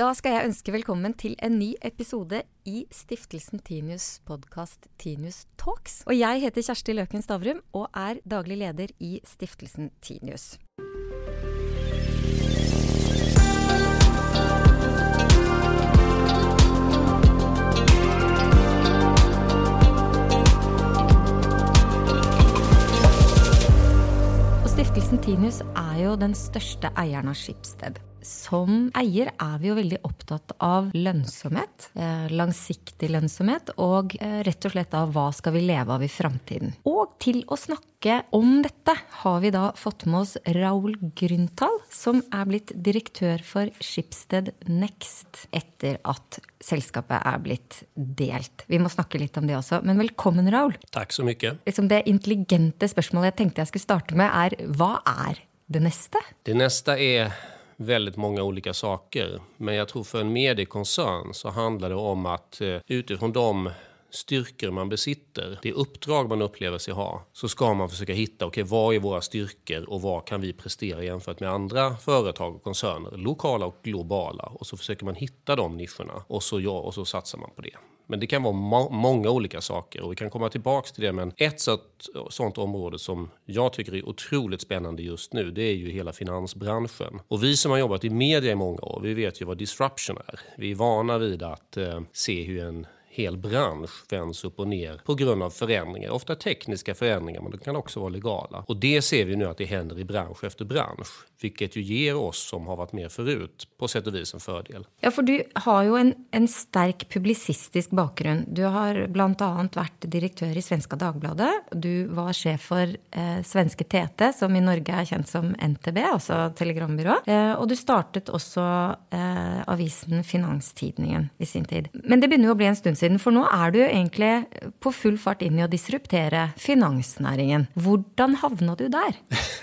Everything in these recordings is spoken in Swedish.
Da skal jeg ønske velkommen til en ny episode i Stiftelsen Tinius podkast Tinius Talks. Og jeg heter Kjersti Løken Stavrum og er daglig leder i Stiftelsen Tinius. Og Stiftelsen Tinius er jo den største eieren av Schibsted. Som eier er vi jo veldig opptatt av lønnsomhet, eh, langsiktig lønnsomhet, og eh, rett og slett av hva skal vi leve av i framtiden. Og til å snakke om dette har vi da fått med oss Raoul Grünthal, som er blitt direktør for Schibsted Next etter at selskapet er blitt delt. Vi må snakke litt om det også. Men velkommen, Raoul. Tack så mycket. Liksom det intelligente spørsmålet jeg tenkte jeg skulle starte med, er hva er det neste? Det nästa är väldigt många olika saker. Men jag tror för en mediekoncern så handlar det om att eh, utifrån de styrkor man besitter, det uppdrag man upplever sig ha, så ska man försöka hitta, okej, okay, vad är våra styrkor och vad kan vi prestera jämfört med andra företag och koncerner, lokala och globala. Och så försöker man hitta de nischerna och så, ja, och så satsar man på det. Men det kan vara må många olika saker och vi kan komma tillbaka till det. Men ett sånt, sånt område som jag tycker är otroligt spännande just nu, det är ju hela finansbranschen. Och vi som har jobbat i media i många år, vi vet ju vad disruption är. Vi är vana vid att eh, se hur en hel bransch vänds upp och ner på grund av förändringar. Ofta tekniska förändringar, men det kan också vara legala. Och det ser vi nu att det händer i bransch efter bransch, vilket ju ger oss som har varit med förut på sätt och vis en fördel. Ja, för du har ju en, en stark publicistisk bakgrund. Du har bland annat varit direktör i Svenska Dagbladet. Du var chef för eh, Svenska TT, som i Norge är känt som NTB, alltså telegrambyrå. Eh, och du startade också eh, avisen Finanstidningen i sin tid. Men det börjar ju bli en stund siden, for nå er du egentlig på full fart inn i å disruptere finansnæringen. Hvordan havna du der?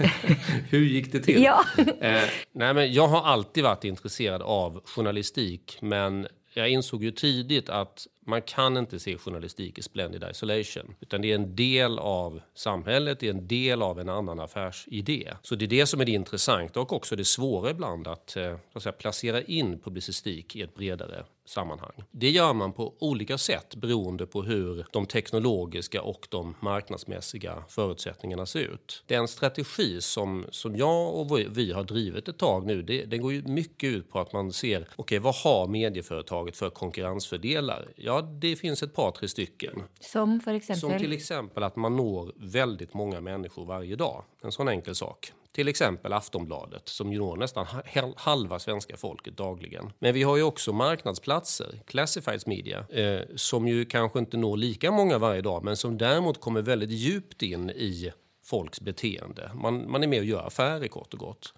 Hur gick det till? Ja. eh, nej, men jag har alltid varit intresserad av journalistik, men jag insåg ju tidigt att man kan inte se journalistik i splendid isolation. Utan det är en del av samhället, det är en del av en annan affärsidé. Så det är det som är det intressanta och också det svåra ibland att, eh, att säga, placera in publicistik i ett bredare sammanhang. Det gör man på olika sätt beroende på hur de teknologiska och de marknadsmässiga förutsättningarna ser ut. Den strategi som, som jag och vi har drivit ett tag nu, det, den går ju mycket ut på att man ser, okej, okay, vad har medieföretaget för konkurrensfördelar? Ja, det finns ett par, tre stycken. Som för exempel? Som till exempel att man når väldigt många människor varje dag. En sån enkel sak. Till exempel Aftonbladet som når nästan halva svenska folket dagligen. Men vi har ju också marknadsplatser, classifieds media, eh, som ju kanske inte når lika många varje dag men som däremot kommer väldigt djupt in i folks beteende. Man, man är med och gör affärer kort och gott.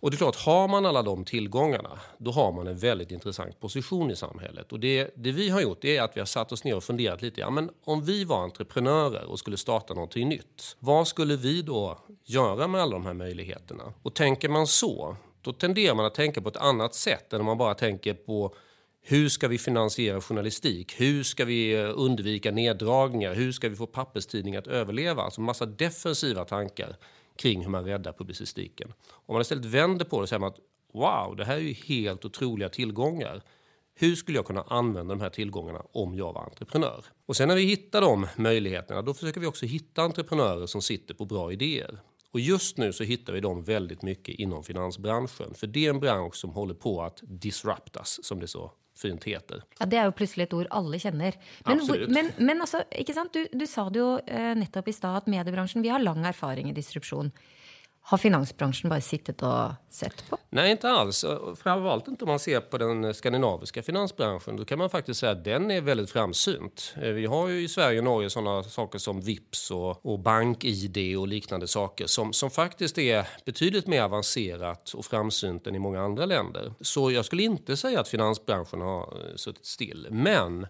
Och det är klart, har man alla de tillgångarna, då har man en väldigt intressant position i samhället. Och det, det vi har gjort är att vi har satt oss ner och funderat lite. Ja, men om vi var entreprenörer och skulle starta någonting nytt, vad skulle vi då göra med alla de här möjligheterna? Och tänker man så, då tenderar man att tänka på ett annat sätt än om man bara tänker på hur ska vi finansiera journalistik? Hur ska vi eh, undvika neddragningar? Hur ska vi få papperstidningar att överleva? Alltså massa defensiva tankar kring hur man räddar publicistiken. Om man istället vänder på det och säger att wow, det här är ju helt otroliga tillgångar. Hur skulle jag kunna använda de här tillgångarna om jag var entreprenör? Och sen när vi hittar de möjligheterna, då försöker vi också hitta entreprenörer som sitter på bra idéer. Och just nu så hittar vi dem väldigt mycket inom finansbranschen. För det är en bransch som håller på att disruptas, som det så fint heter. Ja, Det er jo plutselig et ord alle kjenner. Men, hvor, men, men altså, ikke sant? Du, du sa det jo eh, nettopp i stad at mediebransjen vi har lang erfaring i distrupsjon. Har finansbranschen bara suttit och sett på? Nej, inte alls. Framförallt inte om man ser på den skandinaviska finansbranschen. Då kan man faktiskt säga att den är väldigt framsynt. Eh, vi har ju i Sverige och Norge sådana saker som Vips och, och bank-id och liknande saker som, som faktiskt är betydligt mer avancerat och framsynt än i många andra länder. Så jag skulle inte säga att finansbranschen har eh, suttit still. Men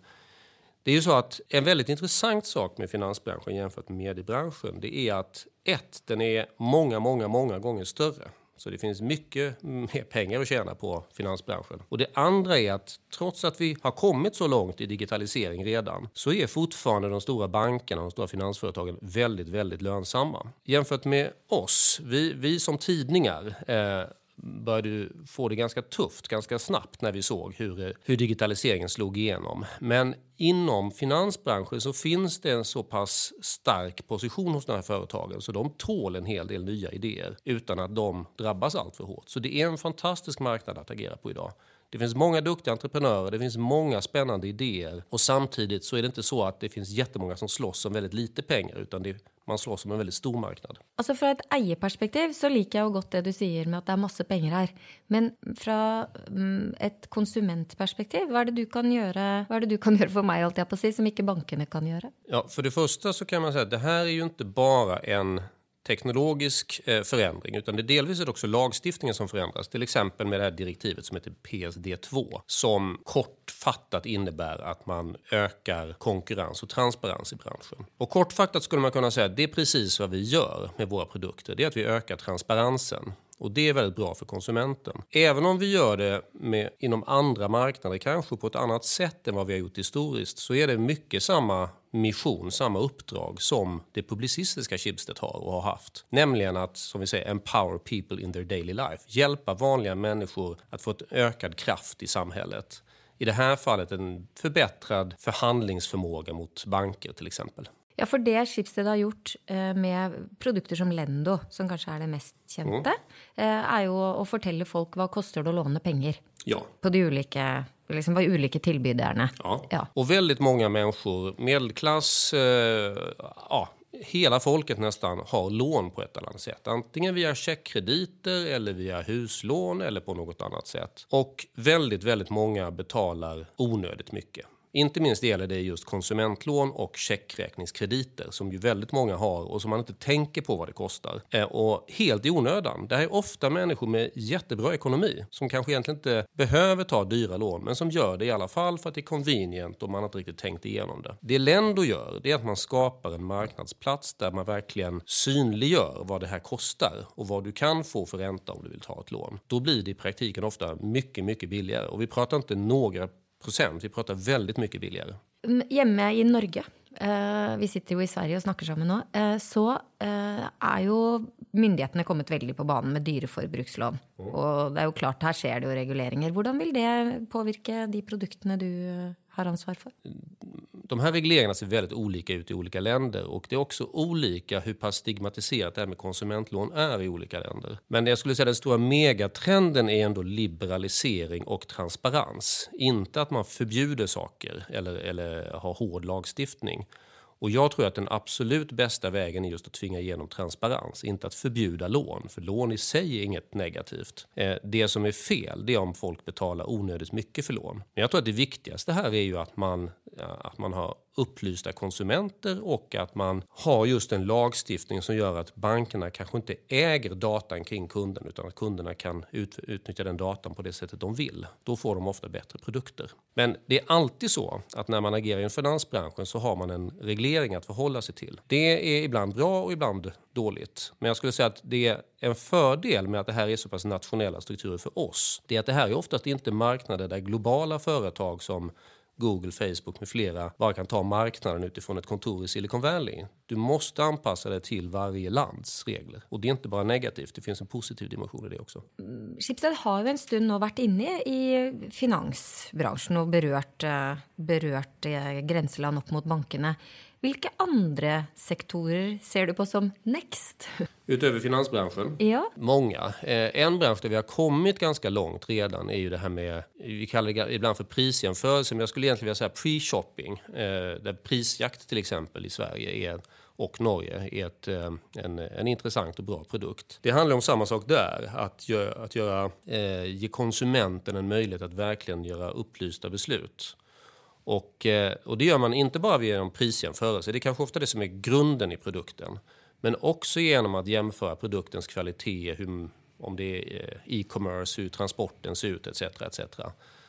det är ju så att en väldigt intressant sak med finansbranschen jämfört med mediebranschen det är att ett, den är många, många, många gånger större. Så det finns mycket mer pengar att tjäna på finansbranschen. Och det andra är att trots att vi har kommit så långt i digitalisering redan så är fortfarande de stora bankerna och de stora finansföretagen väldigt, väldigt lönsamma. Jämfört med oss, vi, vi som tidningar eh, började få det ganska tufft ganska snabbt när vi såg hur, eh, hur digitaliseringen slog igenom. Men inom finansbranschen så finns det en så pass stark position hos de här företagen så de tål en hel del nya idéer utan att de drabbas allt för hårt. Så det är en fantastisk marknad att agera på idag. Det finns många duktiga entreprenörer, det finns många spännande idéer och samtidigt så är det inte så att det finns jättemånga som slåss om väldigt lite pengar utan det, man slåss om en väldigt stor marknad. Alltså från ett ägarperspektiv så liker jag gott det du säger med att det är massa pengar här. Men från mm, ett konsumentperspektiv, vad är det du kan göra, vad är det du kan göra för mig allt jag på sig som inte bankerna kan göra? Ja, för det första så kan man säga att det här är ju inte bara en teknologisk eh, förändring utan det är delvis också lagstiftningen som förändras. Till exempel med det här direktivet som heter PSD2 som kortfattat innebär att man ökar konkurrens och transparens i branschen. Och kortfattat skulle man kunna säga att det är precis vad vi gör med våra produkter. Det är att vi ökar transparensen och det är väldigt bra för konsumenten. Även om vi gör det med, inom andra marknader, kanske på ett annat sätt än vad vi har gjort historiskt, så är det mycket samma mission, samma uppdrag som det publicistiska Schibsted har och har haft. Nämligen att, som vi säger, empower people in their daily life. Hjälpa vanliga människor att få ett ökad kraft i samhället. I det här fallet en förbättrad förhandlingsförmåga mot banker till exempel. Ja, for det Schibsted har gjort eh, med produkter som Lendo, som kanske är det mest kända, mm. är ju att fortelle folk vad kostar det att låna pengar. Ja. På de olika liksom var olika tillbydarna. Ja. ja. Och väldigt många människor, medelklass, eh, ja, hela folket nästan har lån på ett eller annat sätt. Antingen via checkkrediter eller via huslån eller på något annat sätt. Och väldigt, väldigt många betalar onödigt mycket. Inte minst gäller det just konsumentlån och checkräkningskrediter som ju väldigt många har och som man inte tänker på vad det kostar. Eh, och helt i onödan. Det här är ofta människor med jättebra ekonomi som kanske egentligen inte behöver ta dyra lån men som gör det i alla fall för att det är convenient och man inte riktigt tänkt igenom det. Det Lendo gör det är att man skapar en marknadsplats där man verkligen synliggör vad det här kostar och vad du kan få för ränta om du vill ta ett lån. Då blir det i praktiken ofta mycket, mycket billigare och vi pratar inte några. Vi pratar väldigt mycket billigare. Hemma i Norge, eh, vi sitter ju i Sverige och snackar sammen nu, eh, så eh, är ju myndigheterna kommit väldigt på banan med dyra och det är ju klart, här sker det ju regleringar. Hur vill det påverka de produkterna du har ansvar för? de här regleringarna ser väldigt olika ut i olika länder och det är också olika hur pass stigmatiserat det här med konsumentlån är i olika länder. Men jag skulle säga den stora megatrenden är ändå liberalisering och transparens. Inte att man förbjuder saker eller, eller har hård lagstiftning. Och jag tror att den absolut bästa vägen är just att tvinga igenom transparens, inte att förbjuda lån. För lån i sig är inget negativt. Eh, det som är fel, det är om folk betalar onödigt mycket för lån. Men jag tror att det viktigaste här är ju att man, eh, att man har upplysta konsumenter och att man har just en lagstiftning som gör att bankerna kanske inte äger datan kring kunden utan att kunderna kan ut, utnyttja den datan på det sättet de vill. Då får de ofta bättre produkter. Men det är alltid så att när man agerar i finansbranschen så har man en reglering att förhålla sig till. Det är ibland bra och ibland dåligt. Men jag skulle säga att det är en fördel med att det här är så pass nationella strukturer för oss. Det är att det här är oftast inte marknader där globala företag som Google, Facebook med flera bara kan ta marknaden utifrån ett kontor i Silicon Valley. Du måste anpassa dig till varje lands regler. Och det är inte bara negativt, det finns en positiv dimension i det också. Mm, Schibsted har ju en stund nu varit inne i finansbranschen och berört, eh, berört eh, gränsland upp mot bankerna. Vilka andra sektorer ser du på som next? Utöver finansbranschen? Ja. Många. Eh, en bransch där vi har kommit ganska långt redan är ju det här med, vi kallar det ibland för prisjämförelse, men jag skulle egentligen vilja säga pre-shopping. Eh, där prisjakt till exempel i Sverige är och Norge är ett, eh, en, en intressant och bra produkt. Det handlar om samma sak där, att, gö, att göra, eh, ge konsumenten en möjlighet att verkligen göra upplysta beslut. Och, eh, och det gör man inte bara genom prisjämförelse, det är kanske ofta det som är grunden i produkten. Men också genom att jämföra produktens kvalitet, hur, om det är eh, e-commerce, hur transporten ser ut etc. etc.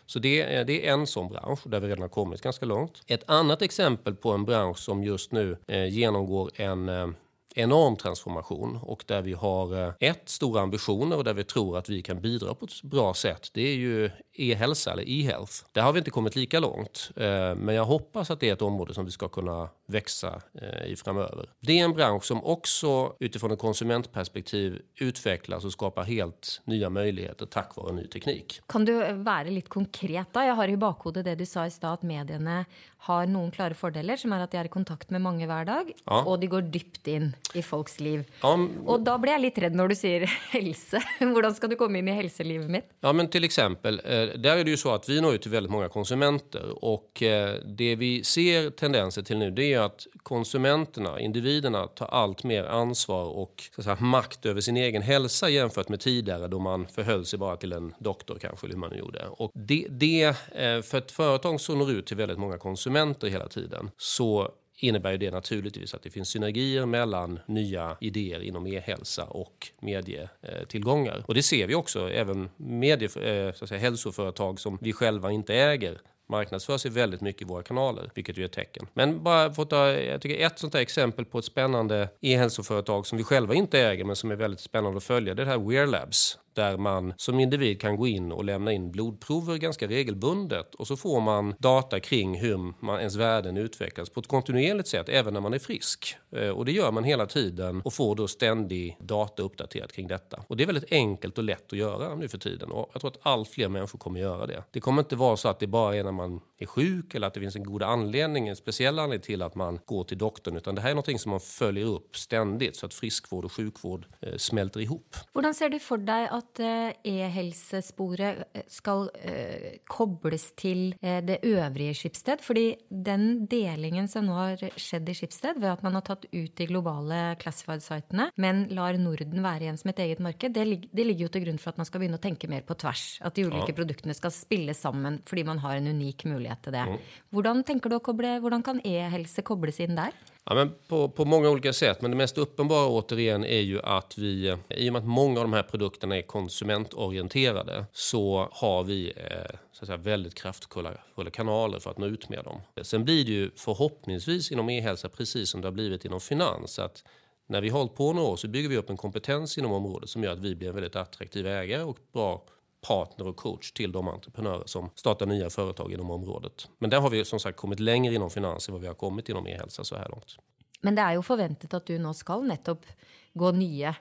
Så det är, det är en sån bransch där vi redan har kommit ganska långt. Ett annat exempel på en bransch som just nu eh, genomgår en, eh, enorm transformation och där vi har eh, ett, stora ambitioner och där vi tror att vi kan bidra på ett bra sätt. Det är ju e-hälsa eller e-health. Där har vi inte kommit lika långt, eh, men jag hoppas att det är ett område som vi ska kunna växa i framöver. Det är en bransch som också utifrån ett konsumentperspektiv utvecklas och skapar helt nya möjligheter tack vare ny teknik. Kan du vara lite konkret? Då? Jag har i bakhuvudet det du sa i stad att medierna har noen klare fordeler, som er at de er i kontakt med mange hver dag, ja. og de går dypt inn i folks liv. Ja, og da blir jeg litt redd når du sier helse. Hvordan ska du komma in i hälsolivet mitt? Ja, men till exempel, eh, där är det ju så att vi når ut till väldigt många konsumenter och eh, det vi ser tendenser till nu det är att konsumenterna, individerna, tar allt mer ansvar och säga, makt över sin egen hälsa jämfört med tidigare då man förhöll sig bara till en doktor kanske, eller hur man nu gjorde. Och det, det, eh, för ett företag som når ut till väldigt många konsumenter hela tiden så innebär det naturligtvis att det finns synergier mellan nya idéer inom e-hälsa och medietillgångar. Och det ser vi också, även medie, eh, så att säga, hälsoföretag som vi själva inte äger marknadsför sig väldigt mycket i våra kanaler, vilket ju är ett tecken. Men bara för att ta jag tycker ett sånt här exempel på ett spännande e-hälsoföretag som vi själva inte äger men som är väldigt spännande att följa, det är det här Wear Labs där man som individ kan gå in och lämna in blodprover ganska regelbundet och så får man data kring hur man, ens värden utvecklas på ett kontinuerligt sätt även när man är frisk. Eh, och det gör man hela tiden och får då ständig data uppdaterad kring detta. Och det är väldigt enkelt och lätt att göra nu för tiden och jag tror att allt fler människor kommer göra det. Det kommer inte vara så att det bara är när man är sjuk eller att det finns en god anledning, en speciell anledning till att man går till doktorn utan det här är någonting som man följer upp ständigt så att friskvård och sjukvård eh, smälter ihop. Hur ser du för dig at eh, e-helsesporet eh, skal eh, kobles til det øvrige Schibsted. Fordi den delingen som nå har skjedd i Schibsted, ved at man har tatt ut de globale classified-sitene, men lar Norden være igjen som et eget marked, det, det, ligger jo til grunn for at man begynne å tenke mer på tvers. At de ulike ja. produktene skal spille sammen fordi man har en unik mulighet til det. Mm. Hvordan tenker du koble, hvordan kan e-helse kobles inn der? Ja, men på, på många olika sätt, men det mest uppenbara återigen är ju att vi, i och med att många av de här produkterna är konsumentorienterade, så har vi eh, så att säga, väldigt kraftfulla kanaler för att nå ut med dem. Sen blir det ju förhoppningsvis inom e-hälsa precis som det har blivit inom finans, att när vi har hållit på några år så bygger vi upp en kompetens inom området som gör att vi blir en väldigt attraktiv ägare och bra partner och coach till de entreprenörer som startar nya företag inom området. Men där har vi som sagt kommit längre inom finans än vad vi har kommit inom e-hälsa så här långt. Men det är ju förväntat att du nu ska nettopp gå nya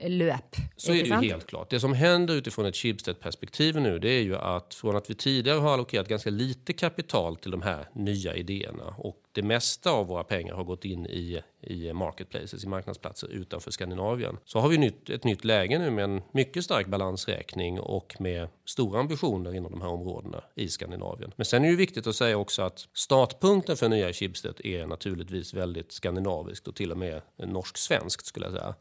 löp. Så är det ju helt klart. Det som händer utifrån ett Schibsted-perspektiv nu det är ju att från att vi tidigare har allokerat ganska lite kapital till de här nya idéerna och det mesta av våra pengar har gått in i, i marketplaces, i marknadsplatser utanför Skandinavien. Så har vi nytt, ett nytt läge nu med en mycket stark balansräkning och med stora ambitioner inom de här områdena i Skandinavien. Men sen är det viktigt att säga också att startpunkten för nya Schibsted är naturligtvis väldigt skandinaviskt och till och med norsk-svenskt skulle jag säga.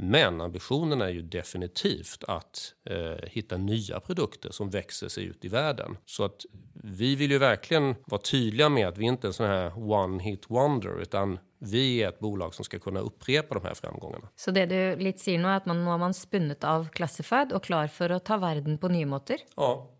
Men ambitionen är ju definitivt att eh, hitta nya produkter som växer sig ut i världen. Så att vi vill ju verkligen vara tydliga med att vi inte är en sån här one hit wonder utan vi är ett bolag som ska kunna upprepa de här framgångarna. Så det du lite säger nu är att man, nu har man spunnet av Classified och klar för att ta världen på nya måter? Ja,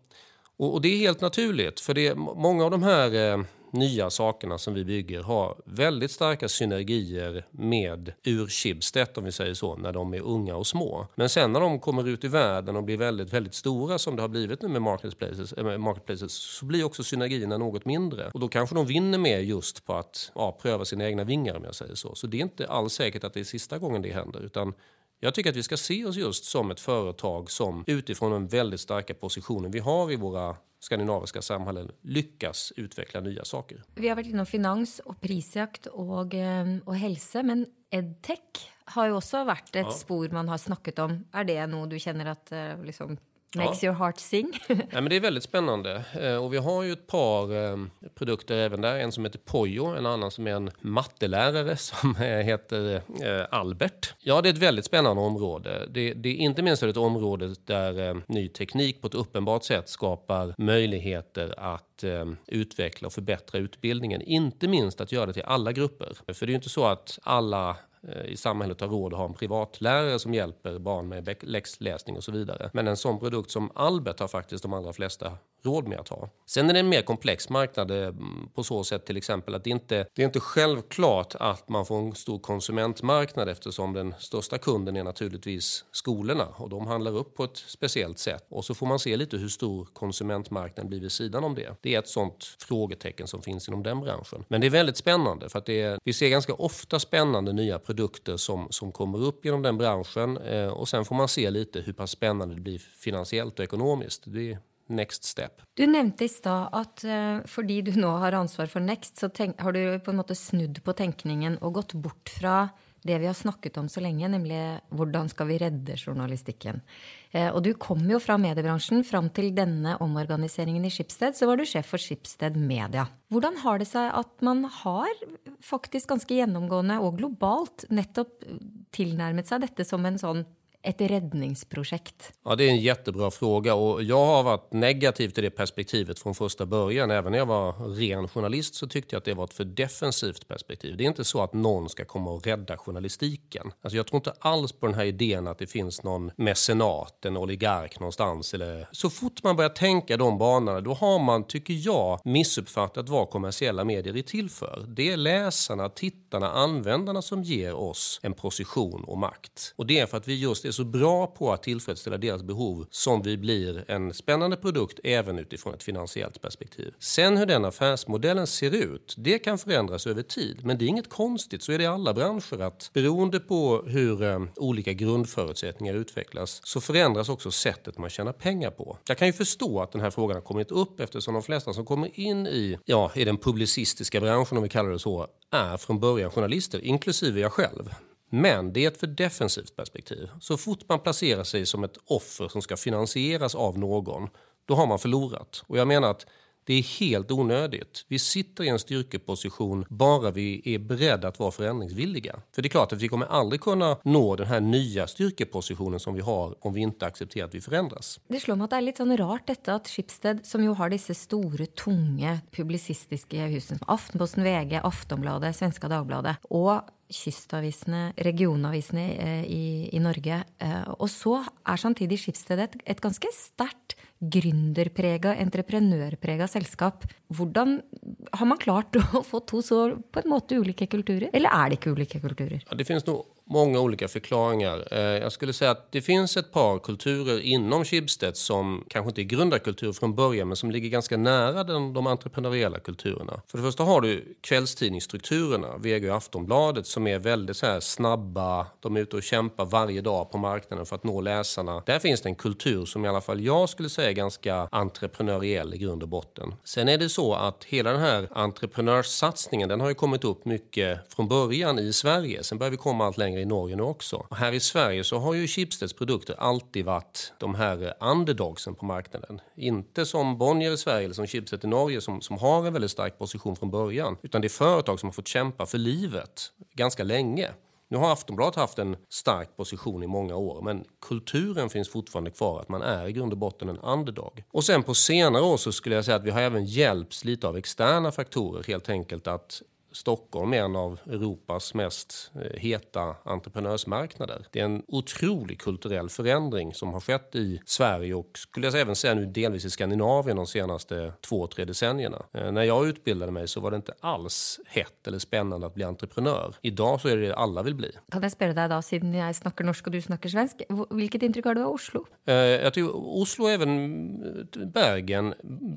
och, och, det är helt naturligt för det, många av de här eh, nya sakerna som vi bygger har väldigt starka synergier med ur Schibsted om vi säger så, när de är unga och små. Men sen när de kommer ut i världen och blir väldigt, väldigt stora som det har blivit nu med marketplaces, äh, marketplaces så blir också synergierna något mindre. Och då kanske de vinner mer just på att ja, pröva sina egna vingar om jag säger så. Så det är inte alls säkert att det är sista gången det händer utan jag tycker att vi ska se oss just som ett företag som utifrån den väldigt starka positionen vi har i våra skandinaviska samhällen lyckas utveckla nya saker. Vi har varit inom finans och prisjakt och, eh, och hälsa, men edtech har ju också varit ett ja. spår man har snackat om. Är det något du känner att eh, liksom, Makes ja. your heart sing. ja, men det är väldigt spännande. Eh, och vi har ju ett par eh, produkter även där. En som heter Pojo, en annan som är en mattelärare som heter eh, Albert. Ja, det är ett väldigt spännande område. Det, det är inte minst ett område där ny teknik på ett uppenbart sätt skapar möjligheter att utveckla och förbättra utbildningen. Inte minst att göra det till alla grupper. För det är ju inte så att alla Eh, i samhället har råd att ha en privatlärare som hjälper barn med läxläsning och så vidare. Men en sån produkt som Albert har faktiskt de allra flesta råd med att ha. Sen är det en mer komplex marknad eh, på så sätt till exempel att det inte det är inte självklart att man får en stor konsumentmarknad eftersom den största kunden är naturligtvis skolorna och de handlar upp på ett speciellt sätt. Och så får man se lite hur stor konsumentmarknaden blir vid sidan om det. Det är ett sånt frågetecken som finns inom den branschen. Men det är väldigt spännande för att det är, vi ser ganska ofta spännande nya produkter som, som kommer upp genom den branschen eh, och sen får man se lite hur pass spännande det blir finansiellt och ekonomiskt. Det är next step. Du nämnde i stad att eh, fordi du nu har ansvar för Next, så tenk, har du på en måte snudd på tänkningen och gått bort från det vi har snackat om så länge, nämligen hur ska vi redde journalistikken. Eh, og du kom jo fra mediebransjen. Fram til denne omorganiseringen i Schibsted så var du sjef for Schibsted Media. Hvordan har det seg at man har faktisk ganske gjennomgående og globalt nettopp tilnærmet seg dette som en sånn ett räddningsprojekt? Ja, det är en jättebra fråga och jag har varit negativ till det perspektivet från första början. Även när jag var ren journalist så tyckte jag att det var ett för defensivt perspektiv. Det är inte så att någon ska komma och rädda journalistiken. Alltså jag tror inte alls på den här idén att det finns någon mecenat, en oligark någonstans. Eller... Så fort man börjar tänka de banorna, då har man, tycker jag, missuppfattat vad kommersiella medier är till för. Det är läsarna, tittarna, användarna som ger oss en position och makt. Och det är för att vi just är så bra på att tillfredsställa deras behov som vi blir en spännande produkt även utifrån ett finansiellt perspektiv. Sen hur den affärsmodellen ser ut, det kan förändras över tid. Men det är inget konstigt, så är det i alla branscher att beroende på hur eh, olika grundförutsättningar utvecklas så förändras också sättet man tjänar pengar på. Jag kan ju förstå att den här frågan har kommit upp eftersom de flesta som kommer in i, ja, i den publicistiska branschen om vi kallar det så, är från början journalister, inklusive jag själv. Men det är ett för defensivt perspektiv. Så fort man placerar sig som ett offer som ska finansieras av någon, då har man förlorat. Och jag menar att det är helt onödigt. Vi sitter i en styrkeposition bara vi är beredda att vara förändringsvilliga. För det är klart att vi kommer aldrig kunna nå den här nya styrkepositionen som vi har om vi inte accepterar att vi förändras. Det slår mig att det är lite sån rart detta att Schibsted, som ju har dessa stora, tunga publicistiska husen, Aftenposten, VG, Aftonbladet, Svenska Dagbladet och kystavisene, regionavisene eh, i, i, Norge. Eh, og så er samtidig Skipsstedet et, et ganske sterkt gründerprega, entreprenørprega selskap. Hvordan har man klart å få to så på en måte ulike kulturer? Eller er det ikke ulike kulturer? Ja, det finnes noe många olika förklaringar. Eh, jag skulle säga att det finns ett par kulturer inom Schibsted som kanske inte är grundarkultur från början men som ligger ganska nära den, de entreprenöriella kulturerna. För det första har du kvällstidningsstrukturerna, VG och Aftonbladet, som är väldigt så här snabba. De är ute och kämpar varje dag på marknaden för att nå läsarna. Där finns det en kultur som i alla fall jag skulle säga är ganska entreprenöriell i grund och botten. Sen är det så att hela den här entreprenörssatsningen den har ju kommit upp mycket från början i Sverige. Sen börjar vi komma allt längre i Norge nu också. Och här i Sverige så har ju Schibsteds produkter alltid varit de här underdogsen på marknaden. Inte som Bonnier i Sverige eller som Schibsted i Norge som, som har en väldigt stark position från början. Utan det är företag som har fått kämpa för livet ganska länge. Nu har Aftonbladet haft en stark position i många år men kulturen finns fortfarande kvar att man är i grund och botten en underdog. Och sen på senare år så skulle jag säga att vi har även hjälpts lite av externa faktorer helt enkelt att Stockholm är en av Europas mest eh, heta entreprenörsmarknader. Det är en otrolig kulturell förändring som har skett i Sverige och skulle jag även säga nu delvis i Skandinavien de senaste två, tre decennierna. Eh, när jag utbildade mig så var det inte alls hett eller spännande att bli entreprenör. Idag så är det det alla vill bli. Kan jag fråga dig då, sedan jag snackar norska och du snackar svensk, vilket intryck har du av Oslo? Eh, jag tycker Oslo och även Bergen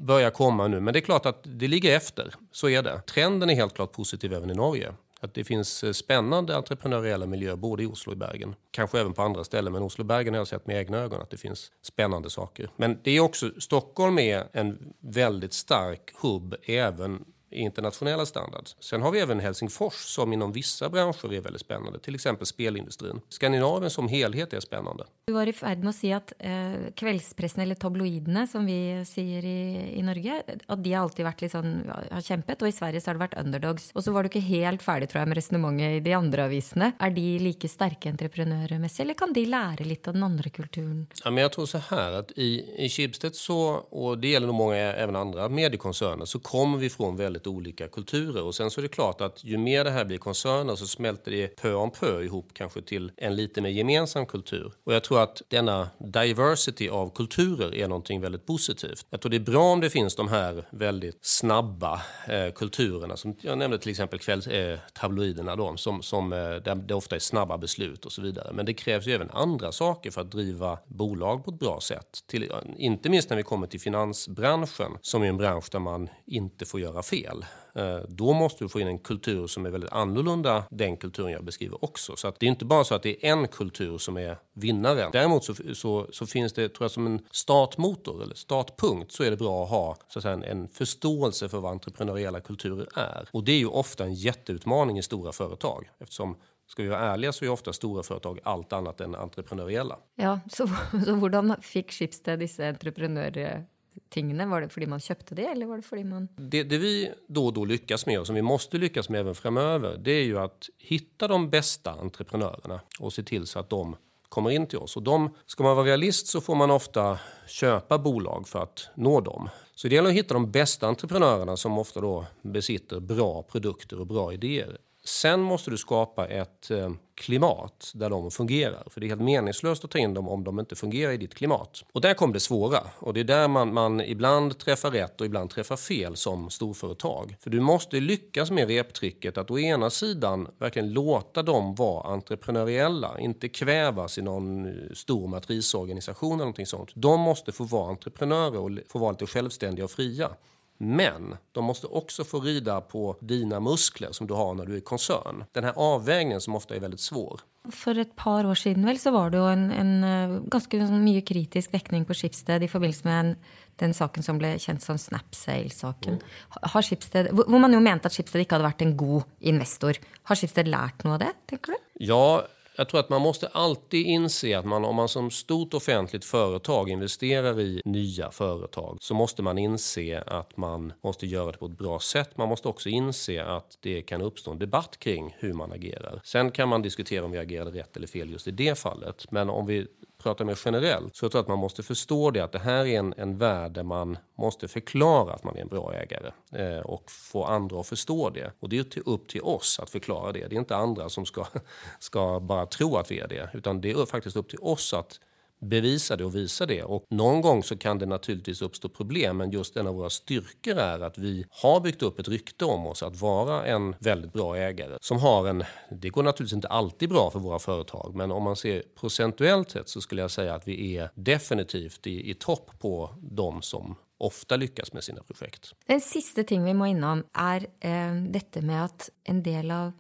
börjar komma nu, men det är klart att det ligger efter. Så är det. Trenden är helt klart positiv positiv även i Norge. Att det finns eh, spännande entreprenöriella miljöer både i Oslo och Bergen. Kanske även på andra ställen, men Oslo och Bergen har jag sett med egna ögon att det finns spännande saker. Men det är också, Stockholm är en väldigt stark hubb även internationella standard. Sen har vi även Helsingfors som inom vissa branscher är väldigt spännande, till exempel spelindustrin. Skandinavien som helhet är spännande. Du var i färd med att säga att eh, kvällspressen, eller tabloiderna som vi säger i, i Norge, att de har alltid varit liksom, har kämpat och i Sverige så har det varit underdogs. Och så var du inte helt färdig tror jag med resonemanget i de andra aviserna. Är de lika starka entreprenörmässigt eller kan de lära lite av den andra kulturen? Ja, men jag tror så här att i, i Schibsted så, och det gäller nog många även andra mediekoncerner, så kommer vi från väldigt väldigt olika kulturer. Och sen så är det klart att ju mer det här blir koncerner så smälter det pö om pö ihop kanske till en lite mer gemensam kultur. Och jag tror att denna diversity av kulturer är någonting väldigt positivt. Jag tror det är bra om det finns de här väldigt snabba eh, kulturerna som jag nämnde till exempel kvälls, eh, tabloiderna då, som, som, eh, där det ofta är snabba beslut och så vidare. Men det krävs ju även andra saker för att driva bolag på ett bra sätt. Till, inte minst när vi kommer till finansbranschen som är en bransch där man inte får göra fel fel, eh, då måste du få in en kultur som är väldigt annorlunda den kulturen jag beskriver också. Så att det är inte bara så att det är en kultur som är vinnaren. Däremot så, så, så finns det, tror jag, som en startmotor eller startpunkt så är det bra att ha så att säga, en, en förståelse för vad entreprenöriella kulturer är. Och det är ju ofta en jätteutmaning i stora företag eftersom Ska vi vara ärliga så är ofta stora företag allt annat än entreprenöriella. Ja, så, så hur fick Schibsted dessa entreprenörer tingene? Var det fordi man köpte det, eller var det fordi man... Det, det, vi då och då lyckas med, och som vi måste lyckas med även framöver, det är ju att hitta de bästa entreprenörerna och se till så att de kommer in till oss. Och de, ska man vara realist så får man ofta köpa bolag för att nå dem. Så det gäller att hitta de bästa entreprenörerna som ofta då besitter bra produkter och bra idéer. Sen måste du skapa ett eh, klimat där de fungerar. För det är helt meningslöst att ta in dem om de inte fungerar i ditt klimat. Och där kommer det svåra. Och det är där man, man ibland träffar rätt och ibland träffar fel som storföretag. För du måste lyckas med reptricket att å ena sidan verkligen låta dem vara entreprenöriella, inte kvävas i någon eh, stor matrisorganisation eller någonting sånt. De måste få vara entreprenörer och få vara lite självständiga och fria. Men de måste också få rida på dina muskler som du har när du är koncern. Den här avvägningen som ofta är väldigt svår. För ett par år sedan väl så var det en, en eh, ganska mycket kritisk väckning på Schibsted i förbindelse med en, den saken som blev känd som Snapsale-saken. Mm. Har Schibsted, hvor man ju mente att Schibsted inte hade varit en god investor. Har Schibsted lärt något av det, tänker du? Ja, jag tror att man måste alltid inse att man, om man som stort offentligt företag investerar i nya företag så måste man inse att man måste göra det på ett bra sätt. Man måste också inse att det kan uppstå en debatt kring hur man agerar. Sen kan man diskutera om vi agerade rätt eller fel just i det fallet. Men om vi pratar mer generellt så jag tror att man måste förstå det att det här är en, en värld där man måste förklara att man är en bra ägare eh, och få andra att förstå det. Och det är till, upp till oss att förklara det. Det är inte andra som ska, ska bara tro att vi är det utan det är faktiskt upp till oss att bevisa det och visa det. Och någon gång så kan det naturligtvis uppstå problem, men just en av våra styrkor är att vi har byggt upp ett rykte om oss att vara en väldigt bra ägare som har en, det går naturligtvis inte alltid bra för våra företag, men om man ser procentuellt sett så skulle jag säga att vi är definitivt i, i topp på de som ofta lyckas med sina projekt. Den sista ting vi må innom är eh, detta med att en del av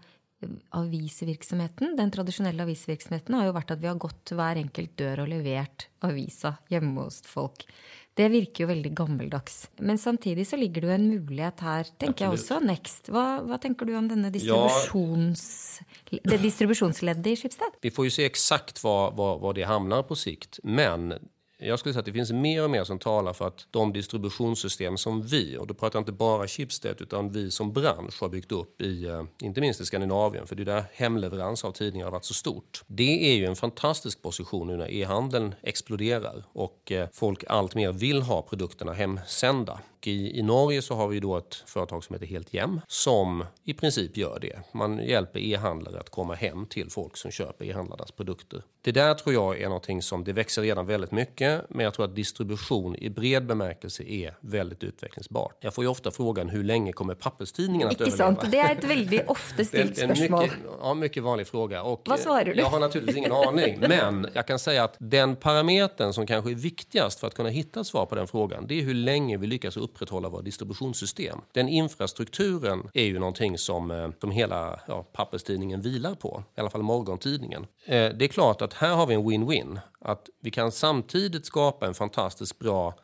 avisvirksomheten, den tradisjonelle avisvirksomheten, har jo vært at vi har gått til hver enkelt dør og levert avisa hjemme hos folk. Det virker jo veldig gammeldags. Men samtidig så ligger det jo en mulighet her, tenker Absolut. jeg også. Next. Hva, hva, tenker du om denne distributions, ja. det distributionsleddet i Schibsted? Vi får ju se exakt var, var, var det hamnar på sikt. Men jag skulle säga att det finns mer och mer som talar för att de distributionssystem som vi, och då pratar jag inte bara Schibsted utan vi som bransch har byggt upp i, eh, inte minst i Skandinavien, för det är där hemleverans av tidningar har varit så stort. Det är ju en fantastisk position nu när e-handeln exploderar och eh, folk allt mer vill ha produkterna hemsända. I, I Norge så har vi då ett företag som heter Helt Hjem som i princip gör det. Man hjälper e-handlare att komma hem till folk som köper e-handlarnas produkter. Det där tror jag är någonting som det växer redan väldigt mycket, men jag tror att distribution i bred bemärkelse är väldigt utvecklingsbart. Jag får ju ofta frågan hur länge kommer papperstidningen att överleva? Sant. Det är ett väldigt ofta ställt spörsmål. Mycket, ja, mycket vanlig fråga. Och Vad svarar du? Jag har naturligtvis ingen aning, men jag kan säga att den parametern som kanske är viktigast för att kunna hitta ett svar på den frågan, det är hur länge vi lyckas upprätthålla våra distributionssystem. Den infrastrukturen är ju någonting som, eh, som hela ja, papperstidningen vilar på, i alla fall morgontidningen. Eh, det är klart att här har vi en win-win. Att vi kan samtidigt skapa en fantastiskt bra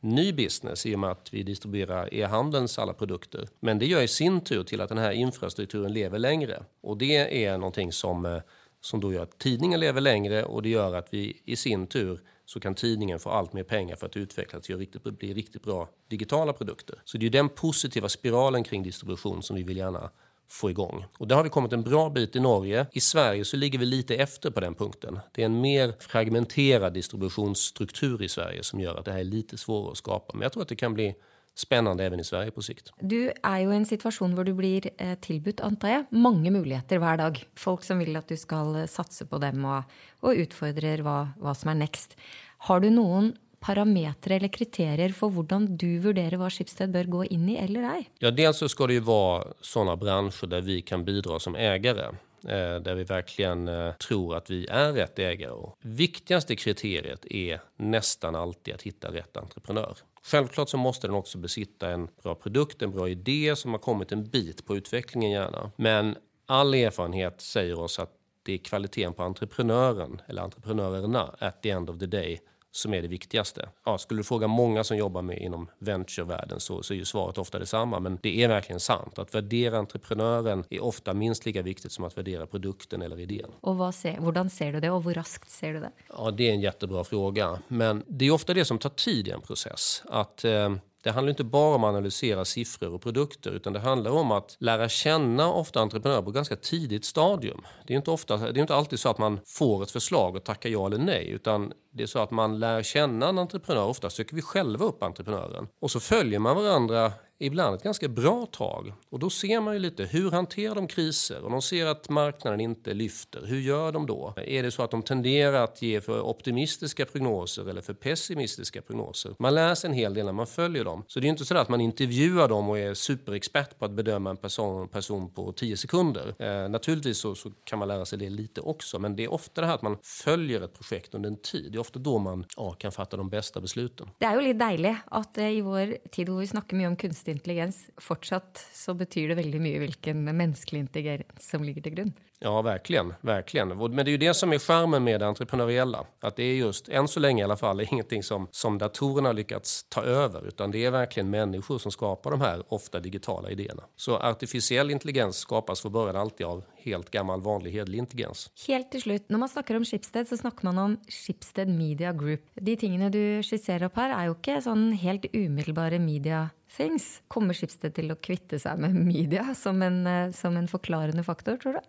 ny business i och med att vi distribuerar e-handelns alla produkter. Men det gör i sin tur till att den här infrastrukturen lever längre. Och det är någonting som, eh, som då gör att tidningen lever längre och det gör att vi i sin tur så kan tidningen få allt mer pengar för att utvecklas och riktigt, bli riktigt bra digitala produkter. Så det är den positiva spiralen kring distribution som vi vill gärna få igång. Och där har vi kommit en bra bit i Norge. I Sverige så ligger vi lite efter på den punkten. Det är en mer fragmenterad distributionsstruktur i Sverige som gör att det här är lite svårare att skapa. Men jag tror att det kan bli spännande även i Sverige på sikt. Du är ju i en situation där du blir eh, tillbud, antar jag, många möjligheter varje dag. Folk som vill att du ska satsa på dem och, och utfordrar vad, vad som är next. Har du någon parametrar eller kriterier för hur du värderar vad Schibsted bör gå in i eller ej? Ja, dels så ska det ju vara sådana branscher där vi kan bidra som ägare eh, där vi verkligen eh, tror att vi är rätt ägare. Och viktigaste kriteriet är nästan alltid att hitta rätt entreprenör. Självklart så måste den också besitta en bra produkt, en bra idé som har kommit en bit på utvecklingen gärna. Men all erfarenhet säger oss att det är kvaliteten på entreprenören eller entreprenörerna at the end of the day som är det viktigaste. Ja, skulle du fråga många som jobbar med inom venturevärlden så, så är ju svaret ofta detsamma. Men det är verkligen sant. Att värdera entreprenören är ofta minst lika viktigt som att värdera produkten eller idén. Och vad ser, hur ser du det och hur raskt ser du det? Ja, det är en jättebra fråga. Men det är ofta det som tar tid i en process. Att eh, det handlar inte bara om att analysera siffror och produkter utan det handlar om att lära känna ofta entreprenörer på ganska tidigt stadium. Det är inte, ofta, det är inte alltid så att man får ett förslag och tackar ja eller nej utan det är så att man lär känna en entreprenör. Ofta söker vi själva upp entreprenören och så följer man varandra ibland ett ganska bra tag. Och då ser man ju lite hur hanterar de kriser? Om de ser att marknaden inte lyfter. Hur gör de då? Är det så att de tenderar att ge för optimistiska prognoser eller för pessimistiska prognoser? Man läser en hel del när man följer dem. Så det är inte så att man intervjuar dem och är superexpert på att bedöma en person, person på 10 sekunder. Eh, naturligtvis så, så, kan man lära sig det lite också. Men det är ofta det här att man följer ett projekt under en tid. Det är ofta då man ja, kan fatta de bästa besluten. Det är ju lite dejligt att eh, i vår tid, då vi snackar mycket om kunst kunstig intelligens fortsatt så betyder det väldigt mycket vilken mänsklig intelligens som ligger till grund. Ja, verkligen, verkligen. Men det är ju det som är charmen med det entreprenöriella. Att det är just, än så länge i alla fall, ingenting som, som datorerna lyckats ta över. Utan det är verkligen människor som skapar de här ofta digitala idéerna. Så artificiell intelligens skapas från början alltid av helt gammal vanlig hedlig intelligens. Helt till slut, när man snackar om Schibsted så snackar man om Schibsted Media Group. De tingene du skisserar upp här är ju inte sån helt omedelbara media things. Kommer Schibsted till att kvitta sig med media som en, eh, som en förklarande faktor, tror du?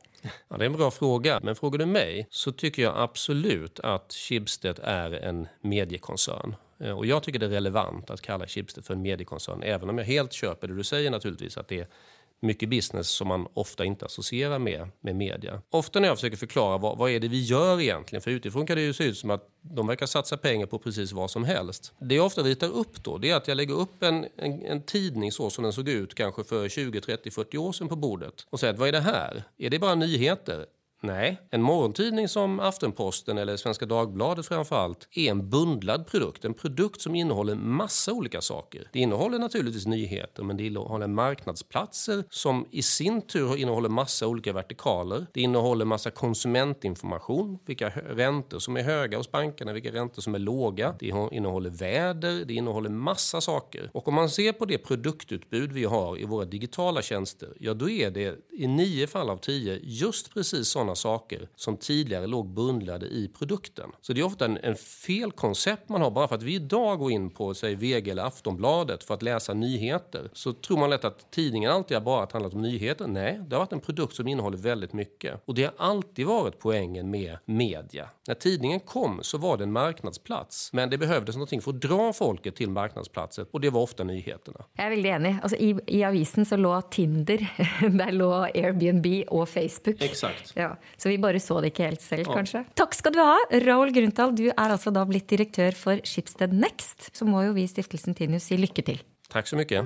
Ja, det är en bra fråga. Men frågar du mig så tycker jag absolut att Schibsted är en mediekoncern. Eh, och jag tycker det är relevant att kalla Schibsted för en mediekoncern. Även om jag helt köper det du säger naturligtvis att det är mycket business som man ofta inte associerar med, med media. Ofta när jag försöker förklara vad, vad är det vi gör egentligen, för utifrån kan det ju se ut som att de verkar satsa pengar på precis vad som helst. Det jag ofta ritar upp då, det är att jag lägger upp en, en, en tidning så som den såg ut kanske för 20, 30, 40 år sedan på bordet och säger att vad är det här? Är det bara nyheter? Nej, en morgontidning som Aftenposten eller Svenska Dagbladet framförallt är en bundlad produkt. En produkt som innehåller massa olika saker. Det innehåller naturligtvis nyheter men det innehåller marknadsplatser som i sin tur innehåller massa olika vertikaler. Det innehåller massa konsumentinformation, vilka räntor som är höga hos bankerna, vilka räntor som är låga. Det innehåller väder, det innehåller massa saker. Och om man ser på det produktutbud vi har i våra digitala tjänster, ja då är det i nio fall av tio just precis sådana sådana saker som tidigare låg bundlade i produkten. Så det är ofta en, en fel koncept man har. Bara för att vi idag går in på säg VG eller Aftonbladet för att läsa nyheter så tror man lätt att tidningen alltid har bara handlat om nyheter. Nej, det har varit en produkt som innehåller väldigt mycket. Och det har alltid varit poängen med media. När tidningen kom så var det en marknadsplats. Men det behövdes någonting för att dra folket till marknadsplatsen och det var ofta nyheterna. Jag är väldigt enig. Alltså, i, I avisen så låg Tinder, där låg Airbnb och Facebook. Exakt. Ja. Så vi bara så det inte helt själv ja. kanske. Tack ska du ha, Raoul Grunthal. Du är alltså då blivit direktör för Schibsted Next. Så må ju vi i stiftelsen Tinius säga lycka till. Tack så mycket.